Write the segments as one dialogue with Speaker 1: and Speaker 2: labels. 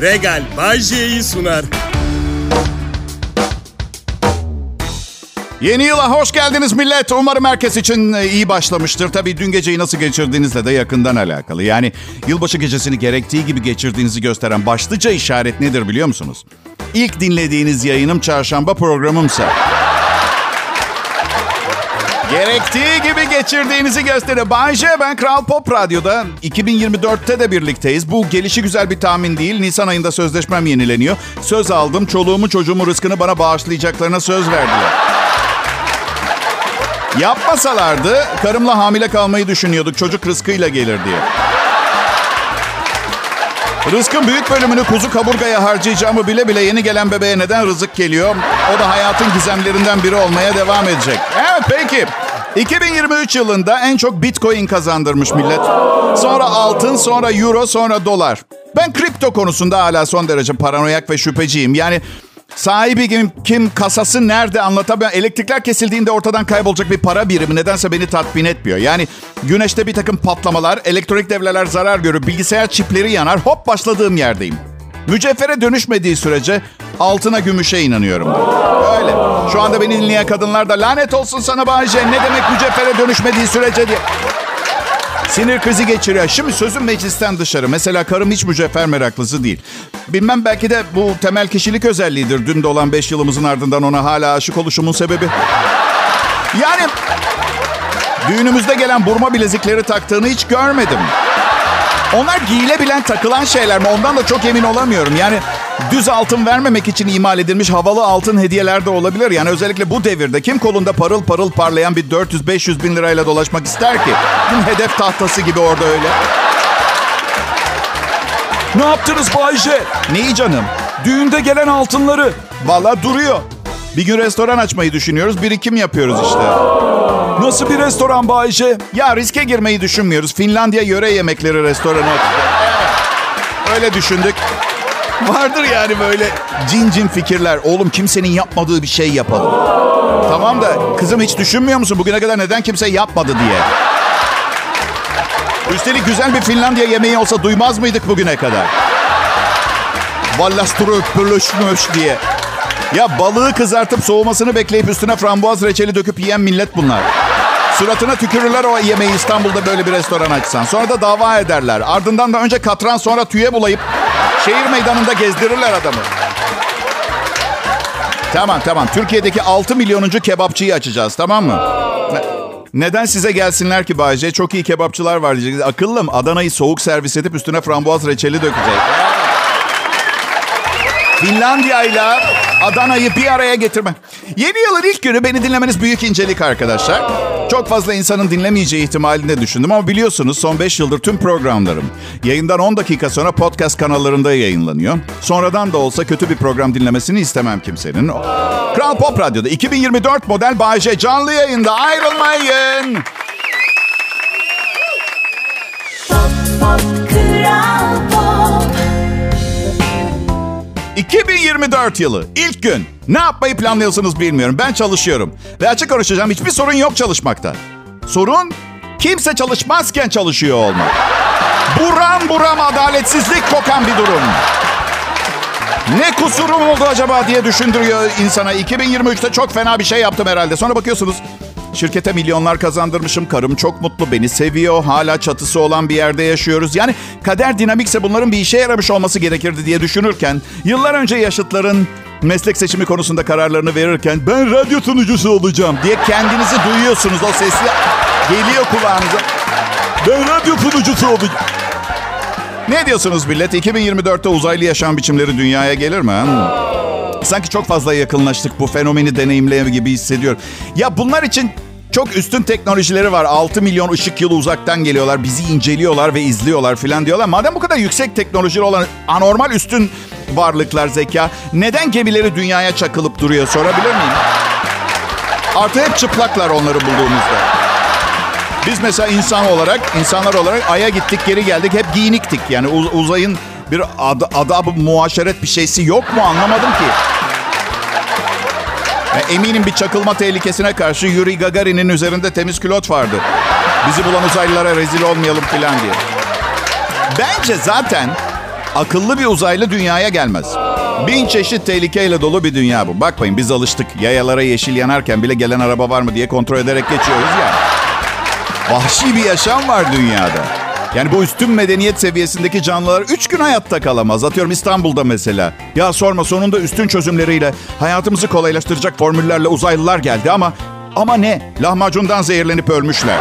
Speaker 1: Regal Bajje'yi sunar.
Speaker 2: Yeni yıla hoş geldiniz millet. Umarım herkes için e, iyi başlamıştır. Tabii dün geceyi nasıl geçirdiğinizle de yakından alakalı. Yani yılbaşı gecesini gerektiği gibi geçirdiğinizi gösteren başlıca işaret nedir biliyor musunuz? İlk dinlediğiniz yayınım çarşamba programımsa. Gerektiği gibi geçirdiğinizi gösterir. Bay ben Kral Pop Radyo'da 2024'te de birlikteyiz. Bu gelişi güzel bir tahmin değil. Nisan ayında sözleşmem yenileniyor. Söz aldım. Çoluğumu çocuğumu rızkını bana bağışlayacaklarına söz verdiler. Yapmasalardı karımla hamile kalmayı düşünüyorduk çocuk rızkıyla gelir diye. Rızkın büyük bölümünü kuzu kaburgaya harcayacağımı bile bile yeni gelen bebeğe neden rızık geliyor? O da hayatın gizemlerinden biri olmaya devam edecek. Evet peki. 2023 yılında en çok bitcoin kazandırmış millet. Sonra altın, sonra euro, sonra dolar. Ben kripto konusunda hala son derece paranoyak ve şüpheciyim. Yani Sahibi kim, kim kasası nerede anlatamıyorum. Elektrikler kesildiğinde ortadan kaybolacak bir para birimi nedense beni tatmin etmiyor. Yani güneşte bir takım patlamalar, elektronik devreler zarar görür, bilgisayar çipleri yanar, hop başladığım yerdeyim. Mücevhere dönüşmediği sürece altına gümüşe inanıyorum. Öyle. Şu anda beni dinleyen kadınlar da lanet olsun sana Bayce ne demek mücevhere dönüşmediği sürece diye. Sinir krizi geçiriyor. Şimdi sözüm meclisten dışarı. Mesela karım hiç mücevher meraklısı değil. Bilmem belki de bu temel kişilik özelliğidir. Dün dolan 5 yılımızın ardından ona hala aşık oluşumun sebebi. Yani düğünümüzde gelen burma bilezikleri taktığını hiç görmedim. Onlar giyilebilen takılan şeyler mi? Ondan da çok emin olamıyorum. Yani düz altın vermemek için imal edilmiş havalı altın hediyeler de olabilir. Yani özellikle bu devirde kim kolunda parıl parıl parlayan bir 400-500 bin lirayla dolaşmak ister ki? Kim hedef tahtası gibi orada öyle.
Speaker 3: Ne yaptınız Bayce?
Speaker 2: Neyi canım?
Speaker 3: Düğünde gelen altınları.
Speaker 2: Valla duruyor. Bir gün restoran açmayı düşünüyoruz. Birikim yapıyoruz işte.
Speaker 3: Nasıl bir restoran Bayce?
Speaker 2: Ya riske girmeyi düşünmüyoruz. Finlandiya yöre yemekleri restoranı. Öyle düşündük. Vardır yani böyle cin cin fikirler. Oğlum kimsenin yapmadığı bir şey yapalım. Tamam da kızım hiç düşünmüyor musun bugüne kadar neden kimse yapmadı diye? Üstelik güzel bir Finlandiya yemeği olsa duymaz mıydık bugüne kadar? Vallasturu pürlüşmüş diye. Ya balığı kızartıp soğumasını bekleyip üstüne frambuaz reçeli döküp yiyen millet bunlar. Suratına tükürürler o yemeği İstanbul'da böyle bir restoran açsan. Sonra da dava ederler. Ardından da önce katran sonra tüye bulayıp şehir meydanında gezdirirler adamı. Tamam tamam. Türkiye'deki 6 milyonuncu kebapçıyı açacağız tamam mı? Neden size gelsinler ki Bayce? Çok iyi kebapçılar var diyecek. Akıllım Adana'yı soğuk servis edip üstüne frambuaz reçeli dökecek. Finlandiya ile Adana'yı bir araya getirme. Yeni yılın ilk günü beni dinlemeniz büyük incelik arkadaşlar. Çok fazla insanın dinlemeyeceği ihtimalinde düşündüm ama biliyorsunuz son 5 yıldır tüm programlarım yayından 10 dakika sonra podcast kanallarında yayınlanıyor. Sonradan da olsa kötü bir program dinlemesini istemem kimsenin. Kral Pop Radyo'da 2024 model Bayece canlı yayında ayrılmayın.
Speaker 4: Pop, pop, Kral Pop.
Speaker 2: 2024 yılı ilk gün. Ne yapmayı planlıyorsunuz bilmiyorum. Ben çalışıyorum. Ve açık konuşacağım hiçbir sorun yok çalışmakta. Sorun kimse çalışmazken çalışıyor olmak. Buram buram adaletsizlik kokan bir durum. Ne kusurum oldu acaba diye düşündürüyor insana. 2023'te çok fena bir şey yaptım herhalde. Sonra bakıyorsunuz Şirkete milyonlar kazandırmışım. Karım çok mutlu, beni seviyor. Hala çatısı olan bir yerde yaşıyoruz. Yani kader dinamikse bunların bir işe yaramış olması gerekirdi diye düşünürken... ...yıllar önce yaşıtların meslek seçimi konusunda kararlarını verirken... ...ben radyo sunucusu olacağım diye kendinizi duyuyorsunuz. O sesi geliyor kulağınıza. Ben radyo sunucusu olacağım. Ne diyorsunuz millet? 2024'te uzaylı yaşam biçimleri dünyaya gelir mi? ha? Sanki çok fazla yakınlaştık bu fenomeni deneyimleme gibi hissediyorum. Ya bunlar için çok üstün teknolojileri var. 6 milyon ışık yılı uzaktan geliyorlar. Bizi inceliyorlar ve izliyorlar filan diyorlar. Madem bu kadar yüksek teknolojili olan anormal üstün varlıklar zeka neden gemileri dünyaya çakılıp duruyor sorabilir miyim? Artı hep çıplaklar onları bulduğumuzda. Biz mesela insan olarak, insanlar olarak Ay'a gittik geri geldik hep giyiniktik. Yani uz- uzayın bir ad, adab muaşeret bir şeysi yok mu anlamadım ki. Ya eminim bir çakılma tehlikesine karşı Yuri Gagarin'in üzerinde temiz külot vardı. Bizi bulan uzaylılara rezil olmayalım falan diye. Bence zaten Akıllı bir uzaylı dünyaya gelmez. Bin çeşit tehlikeyle dolu bir dünya bu. Bakmayın biz alıştık. Yayalara yeşil yanarken bile gelen araba var mı diye kontrol ederek geçiyoruz ya. Vahşi bir yaşam var dünyada. Yani bu üstün medeniyet seviyesindeki canlılar 3 gün hayatta kalamaz. Atıyorum İstanbul'da mesela. Ya sorma sonunda üstün çözümleriyle hayatımızı kolaylaştıracak formüllerle uzaylılar geldi ama ama ne? Lahmacundan zehirlenip ölmüşler.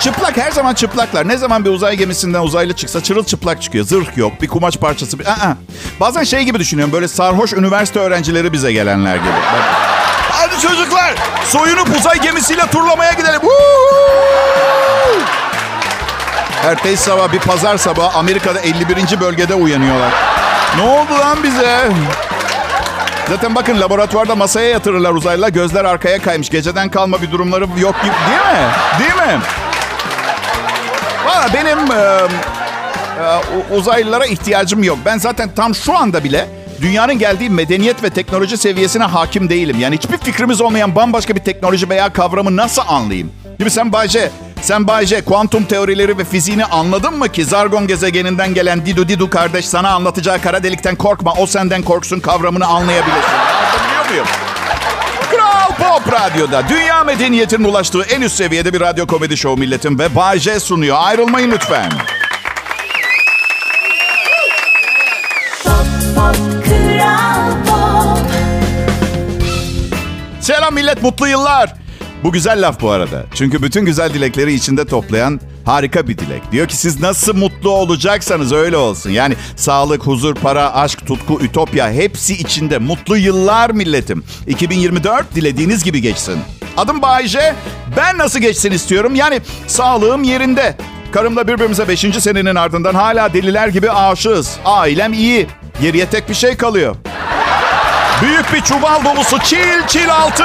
Speaker 2: Çıplak her zaman çıplaklar. Ne zaman bir uzay gemisinden uzaylı çıksa çırılçıplak çıkıyor. Zırh yok, bir kumaş parçası. Bir... Aa, bazen şey gibi düşünüyorum. Böyle sarhoş üniversite öğrencileri bize gelenler gibi. Bak. Hadi çocuklar soyunup uzay gemisiyle turlamaya gidelim. Ertesi sabah bir pazar sabahı Amerika'da 51. bölgede uyanıyorlar. Ne oldu lan bize? Zaten bakın laboratuvarda masaya yatırırlar uzaylılar. Gözler arkaya kaymış. Geceden kalma bir durumları yok gibi. Değil mi? Değil mi? Valla benim e, e, uzaylılara ihtiyacım yok. Ben zaten tam şu anda bile dünyanın geldiği medeniyet ve teknoloji seviyesine hakim değilim. Yani hiçbir fikrimiz olmayan bambaşka bir teknoloji veya kavramı nasıl anlayayım? Gibi sen Bayce, sen Bayce kuantum teorileri ve fiziğini anladın mı ki Zargon gezegeninden gelen Didu Didu kardeş sana anlatacağı kara delikten korkma, o senden korksun kavramını anlayabilirsin. Anlatabiliyor muyum? Kral Pop Radyo'da dünya medeniyetinin ulaştığı en üst seviyede bir radyo komedi şovu milletim ve Bay J sunuyor. Ayrılmayın lütfen. Selam millet, mutlu yıllar. Bu güzel laf bu arada. Çünkü bütün güzel dilekleri içinde toplayan harika bir dilek. Diyor ki siz nasıl mutlu olacaksanız öyle olsun. Yani sağlık, huzur, para, aşk, tutku, ütopya hepsi içinde. Mutlu yıllar milletim. 2024 dilediğiniz gibi geçsin. Adım Bayce. Ben nasıl geçsin istiyorum? Yani sağlığım yerinde. Karımla birbirimize 5. senenin ardından hala deliler gibi aşığız. Ailem iyi. Geriye tek bir şey kalıyor. Büyük bir çuval dolusu çil çil altın.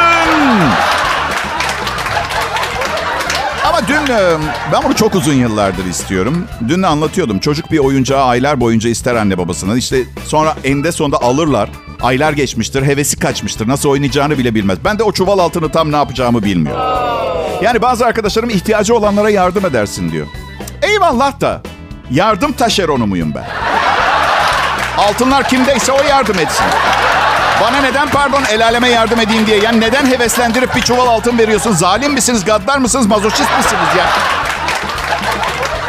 Speaker 2: Ama dün e, ben bunu çok uzun yıllardır istiyorum. Dün de anlatıyordum. Çocuk bir oyuncağı aylar boyunca ister anne babasının. İşte sonra eninde sonunda alırlar. Aylar geçmiştir, hevesi kaçmıştır. Nasıl oynayacağını bile bilmez. Ben de o çuval altını tam ne yapacağımı bilmiyorum. Yani bazı arkadaşlarım ihtiyacı olanlara yardım edersin diyor. Eyvallah da yardım taşeronu muyum ben? Altınlar kimdeyse o yardım etsin. Bana neden pardon el aleme yardım edeyim diye. Yani neden heveslendirip bir çuval altın veriyorsun? Zalim misiniz, gaddar mısınız, mazoşist misiniz ya?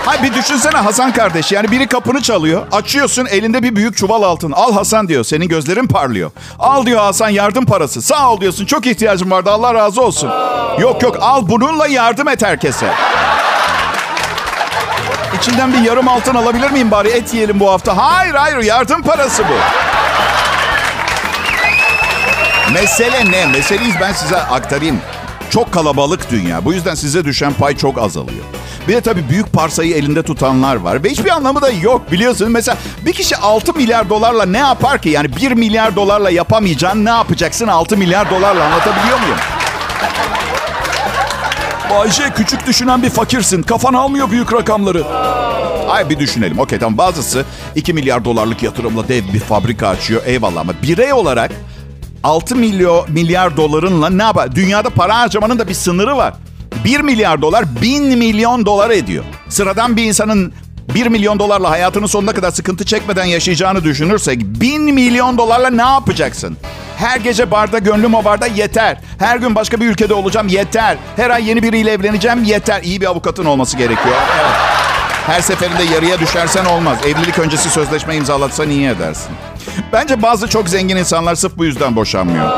Speaker 2: Hay bir düşünsene Hasan kardeş. Yani biri kapını çalıyor. Açıyorsun elinde bir büyük çuval altın. Al Hasan diyor. Senin gözlerin parlıyor. Al diyor Hasan yardım parası. Sağ ol diyorsun. Çok ihtiyacım vardı. Allah razı olsun. Yok yok al bununla yardım et herkese. İçinden bir yarım altın alabilir miyim bari? Et yiyelim bu hafta. Hayır hayır yardım parası bu. Mesele ne? Meseleyi ben size aktarayım. Çok kalabalık dünya. Bu yüzden size düşen pay çok azalıyor. Bir de tabii büyük parsayı elinde tutanlar var. Ve hiçbir anlamı da yok biliyorsunuz. Mesela bir kişi 6 milyar dolarla ne yapar ki? Yani 1 milyar dolarla yapamayacağın ne yapacaksın 6 milyar dolarla anlatabiliyor muyum?
Speaker 3: Bayce küçük düşünen bir fakirsin. Kafan almıyor büyük rakamları.
Speaker 2: Ay bir düşünelim. Okey tamam bazısı 2 milyar dolarlık yatırımla dev bir fabrika açıyor. Eyvallah ama birey olarak 6 milyon milyar dolarınla ne yapar? Dünyada para harcamanın da bir sınırı var. 1 milyar dolar 1000 milyon dolar ediyor. Sıradan bir insanın 1 milyon dolarla hayatının sonuna kadar sıkıntı çekmeden yaşayacağını düşünürsek 1000 milyon dolarla ne yapacaksın? Her gece barda gönlüm o barda yeter. Her gün başka bir ülkede olacağım yeter. Her ay yeni biriyle evleneceğim yeter. İyi bir avukatın olması gerekiyor. Evet. Her seferinde yarıya düşersen olmaz. Evlilik öncesi sözleşme imzalatsan iyi edersin. Bence bazı çok zengin insanlar sırf bu yüzden boşanmıyor.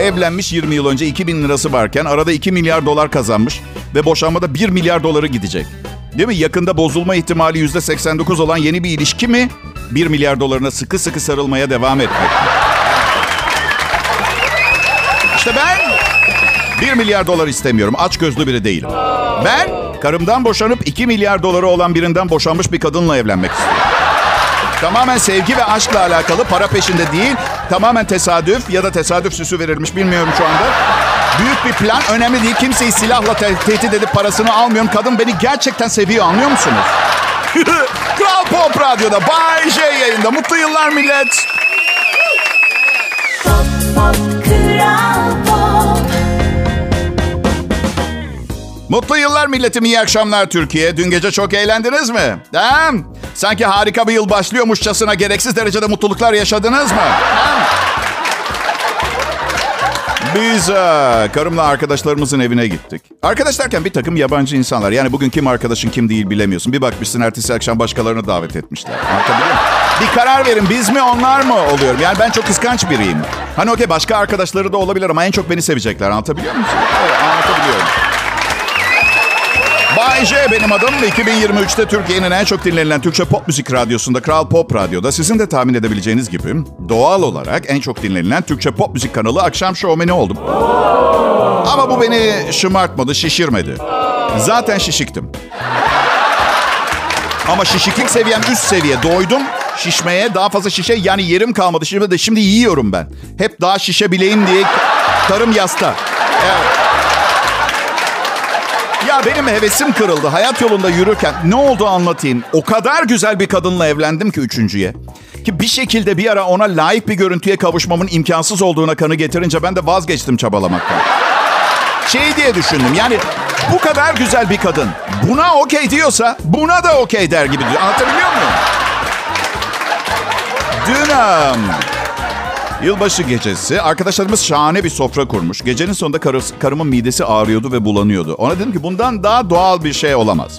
Speaker 2: Evlenmiş 20 yıl önce 2000 lirası varken arada 2 milyar dolar kazanmış ve boşanmada 1 milyar doları gidecek. Değil mi? Yakında bozulma ihtimali %89 olan yeni bir ilişki mi? 1 milyar dolarına sıkı sıkı sarılmaya devam etmek. İşte ben 1 milyar dolar istemiyorum. Aç gözlü biri değilim. Ben karımdan boşanıp 2 milyar doları olan birinden boşanmış bir kadınla evlenmek istiyorum. Tamamen sevgi ve aşkla alakalı para peşinde değil. Tamamen tesadüf ya da tesadüf süsü verilmiş bilmiyorum şu anda. Büyük bir plan önemli değil. Kimseyi silahla te- tehdit edip parasını almıyorum. Kadın beni gerçekten seviyor anlıyor musunuz? Kral Pop Radyo'da Bay J yayında. Mutlu yıllar millet. Mutlu yıllar milletim, iyi akşamlar Türkiye. Dün gece çok eğlendiniz mi? Ha? Sanki harika bir yıl başlıyormuşçasına gereksiz derecede mutluluklar yaşadınız mı? Ha? Biz e, karımla arkadaşlarımızın evine gittik. Arkadaş derken bir takım yabancı insanlar. Yani bugün kim arkadaşın kim değil bilemiyorsun. Bir bakmışsın ertesi akşam başkalarını davet etmişler. Bir karar verin biz mi onlar mı oluyorum? Yani ben çok kıskanç biriyim. Hani okey başka arkadaşları da olabilir ama en çok beni sevecekler. Anlatabiliyor musun? Evet anlatabiliyorum. Bay J benim adım. 2023'te Türkiye'nin en çok dinlenilen Türkçe pop müzik radyosunda Kral Pop Radyo'da sizin de tahmin edebileceğiniz gibi doğal olarak en çok dinlenilen Türkçe pop müzik kanalı akşam şovmeni oldum. Ama bu beni şımartmadı, şişirmedi. Zaten şişiktim. Ama şişiklik seviyem üst seviye. Doydum şişmeye. Daha fazla şişe yani yerim kalmadı. Şimdi de şimdi yiyorum ben. Hep daha şişebileyim diye karım yasta. Ya benim hevesim kırıldı. Hayat yolunda yürürken ne oldu anlatayım. O kadar güzel bir kadınla evlendim ki üçüncüye. Ki bir şekilde bir ara ona layık bir görüntüye kavuşmamın imkansız olduğuna kanı getirince ben de vazgeçtim çabalamaktan. Şey diye düşündüm yani bu kadar güzel bir kadın buna okey diyorsa buna da okey der gibi. Anlatabiliyor muyum? Dün um, Yılbaşı gecesi arkadaşlarımız şahane bir sofra kurmuş. Gecenin sonunda karısı, karımın midesi ağrıyordu ve bulanıyordu. Ona dedim ki bundan daha doğal bir şey olamaz.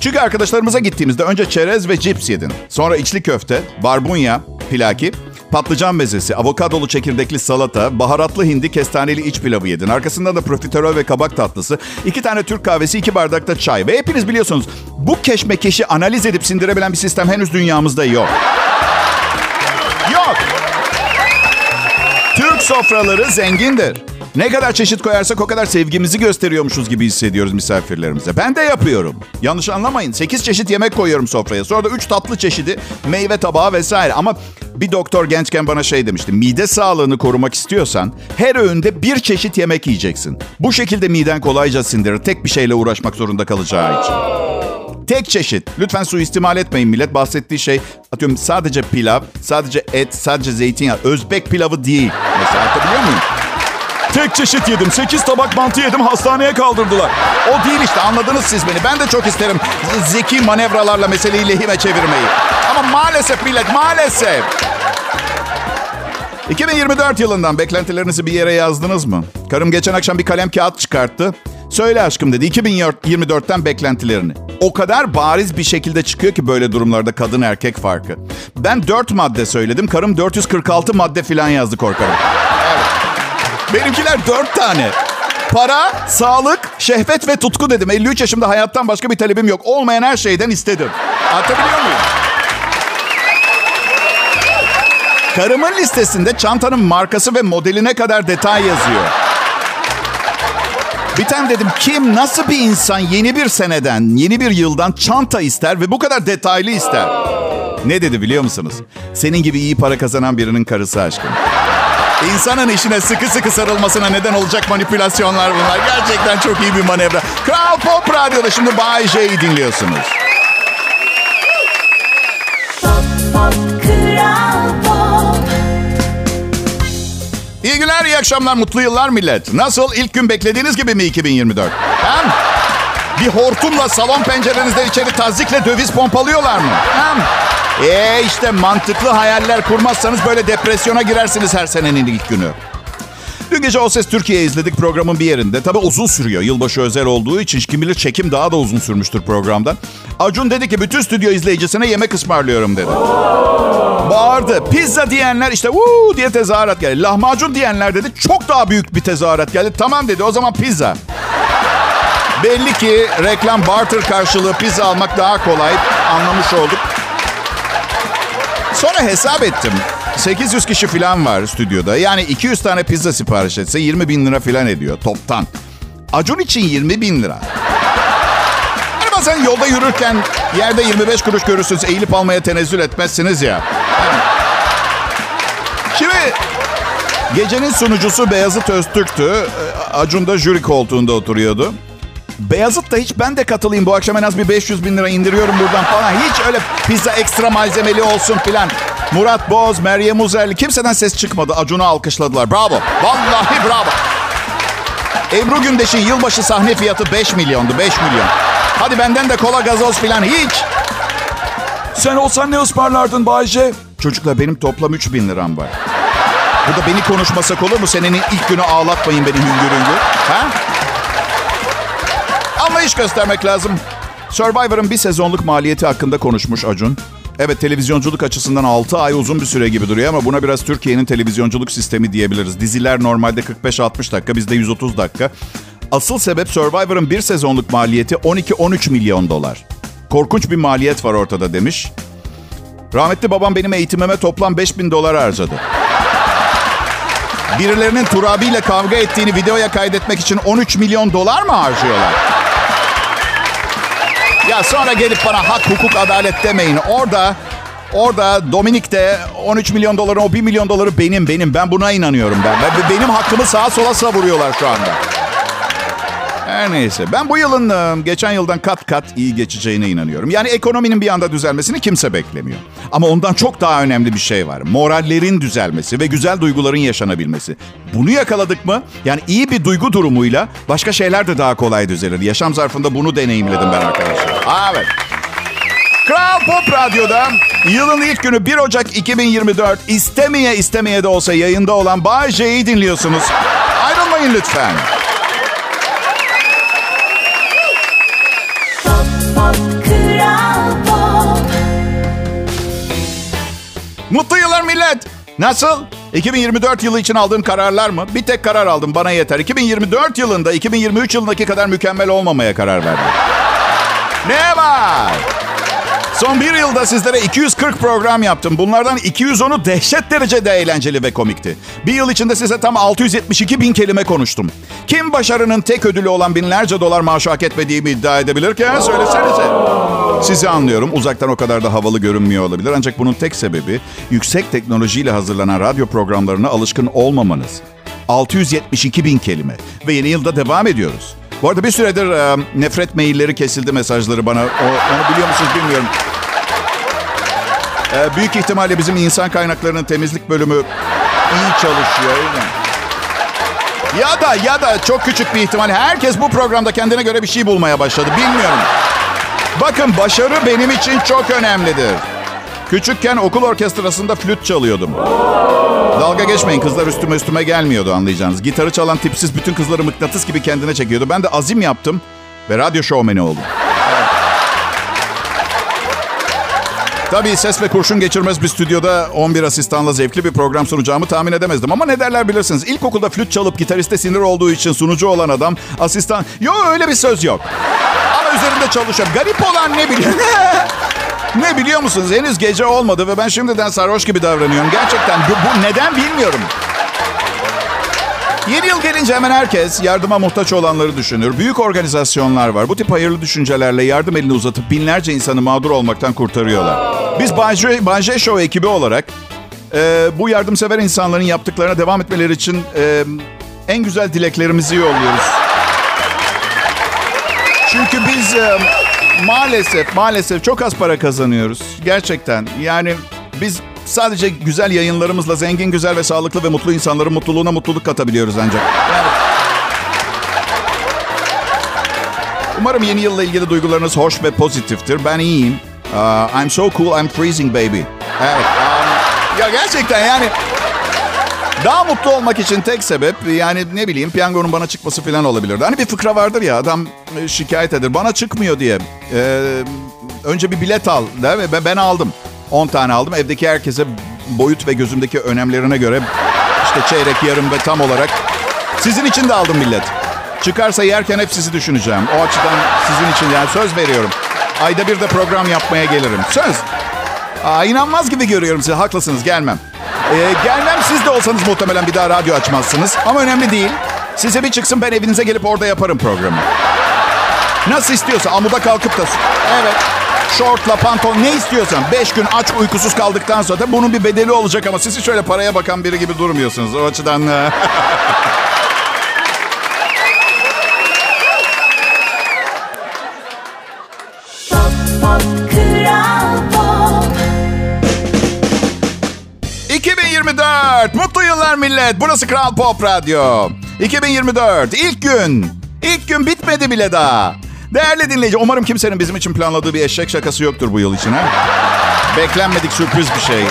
Speaker 2: Çünkü arkadaşlarımıza gittiğimizde önce çerez ve cips yedin. Sonra içli köfte, barbunya, pilaki, patlıcan mezesi, avokadolu çekirdekli salata, baharatlı hindi, kestaneli iç pilavı yedin. Arkasından da profiterol ve kabak tatlısı, iki tane Türk kahvesi, iki bardak da çay. Ve hepiniz biliyorsunuz bu keşmekeşi analiz edip sindirebilen bir sistem henüz dünyamızda. Yok. Sofraları zengindir. Ne kadar çeşit koyarsak o kadar sevgimizi gösteriyormuşuz gibi hissediyoruz misafirlerimize. Ben de yapıyorum. Yanlış anlamayın. 8 çeşit yemek koyuyorum sofraya. Sonra da 3 tatlı çeşidi, meyve tabağı vesaire. Ama bir doktor gençken bana şey demişti. Mide sağlığını korumak istiyorsan her öğünde bir çeşit yemek yiyeceksin. Bu şekilde miden kolayca sindirir. Tek bir şeyle uğraşmak zorunda kalacağı için. Tek çeşit. Lütfen suistimal etmeyin millet. Bahsettiği şey atıyorum sadece pilav, sadece et, sadece zeytinyağı. Özbek pilavı değil. Mesela anlatabiliyor muyum?
Speaker 3: Tek çeşit yedim. 8 tabak mantı yedim. Hastaneye kaldırdılar.
Speaker 2: O değil işte anladınız siz beni. Ben de çok isterim zeki manevralarla meseleyi lehime çevirmeyi. Ama maalesef millet maalesef. 2024 yılından beklentilerinizi bir yere yazdınız mı? Karım geçen akşam bir kalem kağıt çıkarttı. Söyle aşkım dedi 2024'ten beklentilerini. O kadar bariz bir şekilde çıkıyor ki böyle durumlarda kadın erkek farkı. Ben 4 madde söyledim. Karım 446 madde falan yazdı korkarım. Benimkiler 4 tane. Para, sağlık, şehvet ve tutku dedim. 53 yaşımda hayattan başka bir talebim yok. Olmayan her şeyden istedim. Anlatabiliyor muyum? Karımın listesinde çantanın markası ve modeline kadar detay yazıyor. Bir tane dedim kim nasıl bir insan yeni bir seneden, yeni bir yıldan çanta ister ve bu kadar detaylı ister? Ne dedi biliyor musunuz? Senin gibi iyi para kazanan birinin karısı aşkım. İnsanın işine sıkı sıkı sarılmasına neden olacak manipülasyonlar bunlar. Gerçekten çok iyi bir manevra. Kral Pop Radyo'da şimdi Bay J'yi dinliyorsunuz. Günler, iyi akşamlar, mutlu yıllar millet. Nasıl? İlk gün beklediğiniz gibi mi 2024? Hem bir hortumla salon pencerenizden içeri tazikle döviz pompalıyorlar mı? Hem ee işte mantıklı hayaller kurmazsanız böyle depresyona girersiniz her senenin ilk günü. Dün gece O Ses Türkiye izledik programın bir yerinde. Tabii uzun sürüyor. Yılbaşı özel olduğu için kim bilir çekim daha da uzun sürmüştür programdan. Acun dedi ki bütün stüdyo izleyicisine yemek ısmarlıyorum dedi. Bağırdı. Pizza diyenler işte uuu diye tezahürat geldi. Lahmacun diyenler dedi çok daha büyük bir tezahürat geldi. Tamam dedi o zaman pizza. Belli ki reklam barter karşılığı pizza almak daha kolay. Anlamış olduk. Sonra hesap ettim. 800 kişi falan var stüdyoda. Yani 200 tane pizza sipariş etse 20 bin lira falan ediyor toptan. Acun için 20 bin lira. Hani bazen yolda yürürken yerde 25 kuruş görürsünüz eğilip almaya tenezzül etmezsiniz ya. Şimdi gecenin sunucusu Beyazıt Öztürk'tü. Acun da jüri koltuğunda oturuyordu. Beyazıt da hiç ben de katılayım bu akşam en az bir 500 bin lira indiriyorum buradan falan. Hiç öyle pizza ekstra malzemeli olsun filan. Murat Boz, Meryem Uzerli kimseden ses çıkmadı. Acun'u alkışladılar. Bravo. Vallahi bravo. Ebru Gündeş'in yılbaşı sahne fiyatı 5 milyondu. 5 milyon. Hadi benden de kola gazoz falan hiç.
Speaker 3: Sen olsan ne ısmarlardın Bayce?
Speaker 2: Çocuklar benim toplam 3 bin liram var. Burada beni konuşmasak olur mu? Senenin ilk günü ağlatmayın beni hüngür hüngür. Ha? Anlayış göstermek lazım. Survivor'ın bir sezonluk maliyeti hakkında konuşmuş Acun. Evet televizyonculuk açısından 6 ay uzun bir süre gibi duruyor ama buna biraz Türkiye'nin televizyonculuk sistemi diyebiliriz. Diziler normalde 45-60 dakika, bizde 130 dakika. Asıl sebep Survivor'ın bir sezonluk maliyeti 12-13 milyon dolar. Korkunç bir maliyet var ortada demiş. Rahmetli babam benim eğitimime toplam 5 bin dolar harcadı. Birilerinin Turabi ile kavga ettiğini videoya kaydetmek için 13 milyon dolar mı harcıyorlar? Ya sonra gelip bana hak, hukuk, adalet demeyin. Orada, orada Dominik'te 13 milyon doların o 1 milyon doları benim, benim. Ben buna inanıyorum ben. ben benim hakkımı sağa sola savuruyorlar şu anda. Her neyse. Ben bu yılın e, geçen yıldan kat kat iyi geçeceğine inanıyorum. Yani ekonominin bir anda düzelmesini kimse beklemiyor. Ama ondan çok daha önemli bir şey var. Morallerin düzelmesi ve güzel duyguların yaşanabilmesi. Bunu yakaladık mı? Yani iyi bir duygu durumuyla başka şeyler de daha kolay düzelir. Yaşam zarfında bunu deneyimledim ben arkadaşlar. Evet. Kral Pop Radyo'da yılın ilk günü 1 Ocak 2024 istemeye istemeye de olsa yayında olan Bay J'yi dinliyorsunuz. Ayrılmayın lütfen. Mutlu yıllar millet. Nasıl? 2024 yılı için aldığım kararlar mı? Bir tek karar aldım bana yeter. 2024 yılında 2023 yılındaki kadar mükemmel olmamaya karar verdim. Ne var? Son bir yılda sizlere 240 program yaptım. Bunlardan 210'u dehşet derecede eğlenceli ve komikti. Bir yıl içinde size tam 672 bin kelime konuştum. Kim başarının tek ödülü olan binlerce dolar maaşı hak etmediğimi iddia edebilir ki? Söylesenize. Sizi anlıyorum. Uzaktan o kadar da havalı görünmüyor olabilir. Ancak bunun tek sebebi yüksek teknolojiyle hazırlanan radyo programlarına alışkın olmamanız. 672 bin kelime. Ve yeni yılda devam ediyoruz. Bu arada bir süredir e, nefret mailleri kesildi mesajları bana. O, onu biliyor musunuz bilmiyorum. E, büyük ihtimalle bizim insan kaynaklarının temizlik bölümü iyi çalışıyor. Öyle mi? Ya da ya da çok küçük bir ihtimal herkes bu programda kendine göre bir şey bulmaya başladı. Bilmiyorum. Bakın başarı benim için çok önemlidir. Küçükken okul orkestrasında flüt çalıyordum. Dalga geçmeyin kızlar üstüme üstüme gelmiyordu anlayacağınız. Gitarı çalan tipsiz bütün kızları mıknatıs gibi kendine çekiyordu. Ben de azim yaptım ve radyo şovmeni oldum. Tabii ses ve kurşun geçirmez bir stüdyoda 11 asistanla zevkli bir program sunacağımı tahmin edemezdim. Ama ne derler bilirsiniz. İlkokulda flüt çalıp gitariste sinir olduğu için sunucu olan adam asistan... Yok öyle bir söz yok. Ama üzerinde çalışıyor. Garip olan ne biliyor? ne biliyor musunuz? Henüz gece olmadı ve ben şimdiden sarhoş gibi davranıyorum. Gerçekten bu, bu neden bilmiyorum. Yeni yıl gelince hemen herkes yardıma muhtaç olanları düşünür. Büyük organizasyonlar var. Bu tip hayırlı düşüncelerle yardım elini uzatıp binlerce insanı mağdur olmaktan kurtarıyorlar. Biz Banje, Banje Show ekibi olarak e, bu yardımsever insanların yaptıklarına devam etmeleri için e, en güzel dileklerimizi yolluyoruz. Çünkü biz e, maalesef maalesef çok az para kazanıyoruz. Gerçekten yani biz sadece güzel yayınlarımızla zengin, güzel ve sağlıklı ve mutlu insanların mutluluğuna mutluluk katabiliyoruz ancak. Yani... Umarım yeni yılla ilgili duygularınız hoş ve pozitiftir. Ben iyiyim. Uh, I'm so cool, I'm freezing baby. Evet. Um, ya gerçekten yani daha mutlu olmak için tek sebep yani ne bileyim piyangonun bana çıkması falan olabilirdi. Hani bir fıkra vardır ya adam e, şikayet eder bana çıkmıyor diye. Ee, önce bir bilet al der ve ben aldım. 10 tane aldım. Evdeki herkese boyut ve gözümdeki önemlerine göre işte çeyrek, yarım ve tam olarak sizin için de aldım millet. Çıkarsa yerken hep sizi düşüneceğim. O açıdan sizin için yani söz veriyorum. Ayda bir de program yapmaya gelirim. Söz. Aa, inanmaz gibi görüyorum sizi. Haklısınız gelmem. Ee, gelmem siz de olsanız muhtemelen bir daha radyo açmazsınız. Ama önemli değil. Size bir çıksın ben evinize gelip orada yaparım programı. Nasıl istiyorsa amuda kalkıp da... Evet. Şortla, pantolon ne istiyorsan. Beş gün aç uykusuz kaldıktan sonra da bunun bir bedeli olacak ama siz şöyle paraya bakan biri gibi durmuyorsunuz. O açıdan... 2024 Mutlu yıllar millet. Burası Kral Pop Radyo. 2024 ilk gün. İlk gün bitmedi bile daha. Değerli dinleyici, umarım kimsenin bizim için planladığı bir eşek şakası yoktur bu yıl için. Ha? Beklenmedik sürpriz bir şey.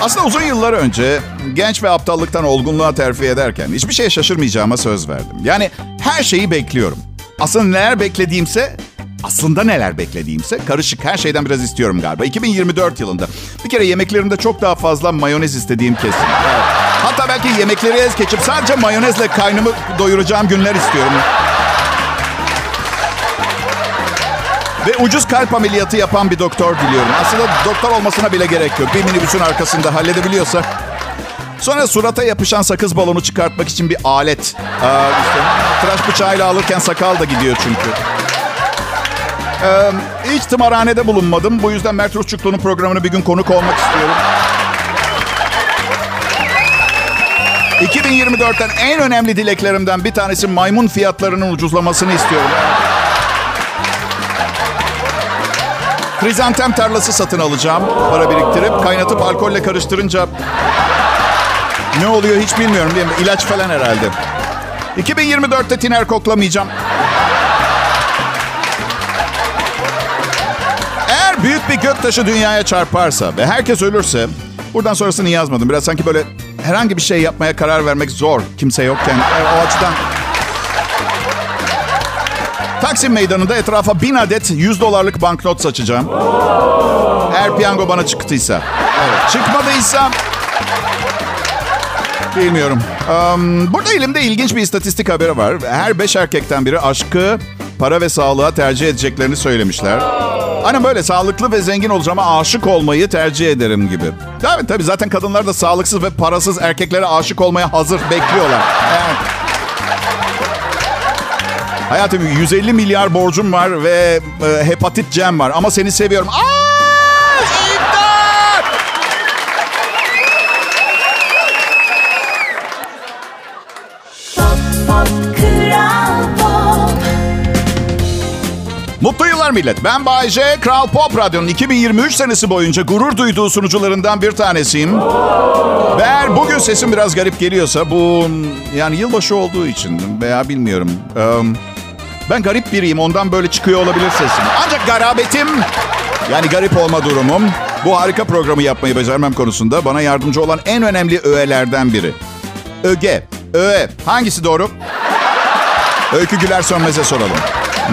Speaker 2: Aslında uzun yıllar önce genç ve aptallıktan olgunluğa terfi ederken hiçbir şeye şaşırmayacağıma söz verdim. Yani her şeyi bekliyorum. Aslında neler beklediğimse aslında neler beklediğimse karışık her şeyden biraz istiyorum galiba. 2024 yılında bir kere yemeklerimde çok daha fazla mayonez istediğim kesin. Hatta belki yemekleri ez geçip sadece mayonezle kaynımı doyuracağım günler istiyorum. Ve ucuz kalp ameliyatı yapan bir doktor diliyorum. Aslında doktor olmasına bile gerek yok. Bir minibüsün arkasında halledebiliyorsa. Sonra surata yapışan sakız balonu çıkartmak için bir alet. Aa, işte, tıraş bıçağıyla alırken sakal da gidiyor çünkü. Ee, hiç tımarhanede bulunmadım. Bu yüzden Mert Rusçuklu'nun programına bir gün konuk olmak istiyorum. 2024'ten en önemli dileklerimden bir tanesi maymun fiyatlarının ucuzlamasını istiyorum. Krizantem tarlası satın alacağım. Para biriktirip kaynatıp alkolle karıştırınca ne oluyor hiç bilmiyorum değil mi? İlaç falan herhalde. 2024'te tiner koklamayacağım. Eğer büyük bir göktaşı dünyaya çarparsa ve herkes ölürse... Buradan sonrasını yazmadım. Biraz sanki böyle herhangi bir şey yapmaya karar vermek zor. Kimse yokken. O açıdan... Taksim meydanında etrafa bin adet 100 dolarlık banknot saçacağım. Eğer piyango bana çıktıysa. Evet. Çıkmadıysa... Bilmiyorum. Um, burada elimde ilginç bir istatistik haberi var. Her beş erkekten biri aşkı, para ve sağlığa tercih edeceklerini söylemişler. Hani böyle sağlıklı ve zengin olacağıma aşık olmayı tercih ederim gibi. Tabii tabii zaten kadınlar da sağlıksız ve parasız erkeklere aşık olmaya hazır bekliyorlar. Evet. Hayatım 150 milyar borcum var ve e, hepatit cem var ama seni seviyorum. Aa! İmdat! Mutlu yıllar millet. Ben Bay J. Kral Pop Radyo'nun 2023 senesi boyunca gurur duyduğu sunucularından bir tanesiyim. Ve eğer bugün sesim biraz garip geliyorsa bu yani yılbaşı olduğu için veya bilmiyorum. Eee, Ben garip biriyim ondan böyle çıkıyor olabilir sesim. Ancak garabetim yani garip olma durumum bu harika programı yapmayı becermem konusunda bana yardımcı olan en önemli öğelerden biri. Öge, öğe. Hangisi doğru? Öykü Güler Sönmez'e soralım.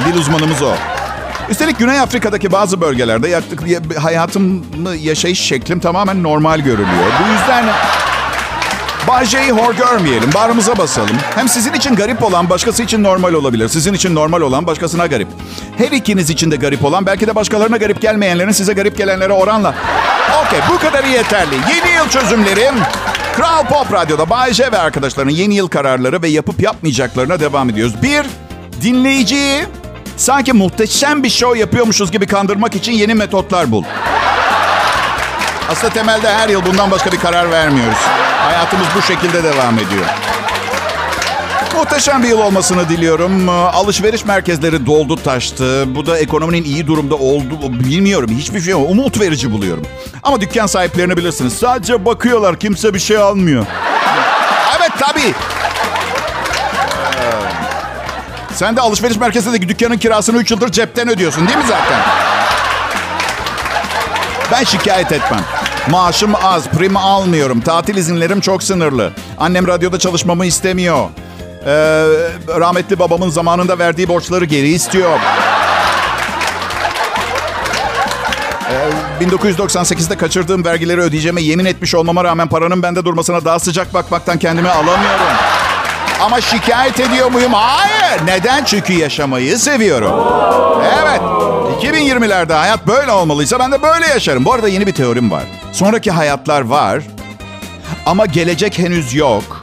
Speaker 2: Dil uzmanımız o. Üstelik Güney Afrika'daki bazı bölgelerde yaktık, hayatımı yaşayış şeklim tamamen normal görülüyor. Bu yüzden Bay J'yi hor görmeyelim, bağrımıza basalım. Hem sizin için garip olan başkası için normal olabilir. Sizin için normal olan başkasına garip. Her ikiniz için de garip olan belki de başkalarına garip gelmeyenlerin size garip gelenlere oranla. Okey bu kadarı yeterli. Yeni yıl çözümlerim. Kral Pop Radyo'da Bay ve arkadaşlarının yeni yıl kararları ve yapıp yapmayacaklarına devam ediyoruz. Bir, dinleyiciyi sanki muhteşem bir show yapıyormuşuz gibi kandırmak için yeni metotlar bul. Aslında temelde her yıl bundan başka bir karar vermiyoruz. Hayatımız bu şekilde devam ediyor. Muhteşem bir yıl olmasını diliyorum. Alışveriş merkezleri doldu taştı. Bu da ekonominin iyi durumda oldu. Bilmiyorum. Hiçbir şey yok. Umut verici buluyorum. Ama dükkan sahiplerini bilirsiniz. Sadece bakıyorlar. Kimse bir şey almıyor. Evet tabii. Ee, Sen de alışveriş merkezindeki dükkanın kirasını 3 yıldır cepten ödüyorsun değil mi zaten? Ben şikayet etmem. Maaşım az, prim almıyorum. Tatil izinlerim çok sınırlı. Annem radyoda çalışmamı istemiyor. Ee, rahmetli babamın zamanında verdiği borçları geri istiyor. Ee, 1998'de kaçırdığım vergileri ödeyeceğime yemin etmiş olmama rağmen paranın bende durmasına daha sıcak bakmaktan kendimi alamıyorum. Ama şikayet ediyor muyum? Hayır. Neden? Çünkü yaşamayı seviyorum. Evet. 2020'lerde hayat böyle olmalıysa ben de böyle yaşarım. Bu arada yeni bir teorim var. Sonraki hayatlar var ama gelecek henüz yok.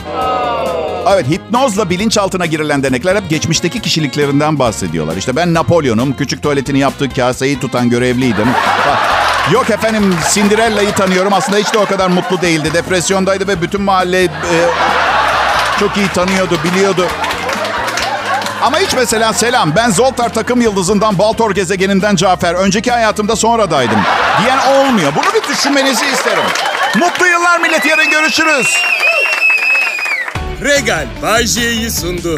Speaker 2: Evet, hipnozla bilinçaltına girilen denekler hep geçmişteki kişiliklerinden bahsediyorlar. İşte ben Napolyon'um, küçük tuvaletini yaptığı kaseyi tutan görevliydim. Yok efendim, Cinderella'yı tanıyorum. Aslında hiç de o kadar mutlu değildi. Depresyondaydı ve bütün mahalle e, çok iyi tanıyordu, biliyordu. Ama hiç mesela selam ben Zoltar takım yıldızından Baltor gezegeninden Cafer. Önceki hayatımda sonradaydım. Diyen olmuyor. Bunu bir düşünmenizi isterim. Mutlu yıllar millet yarın görüşürüz.
Speaker 1: Regal Bay J'yi sundu.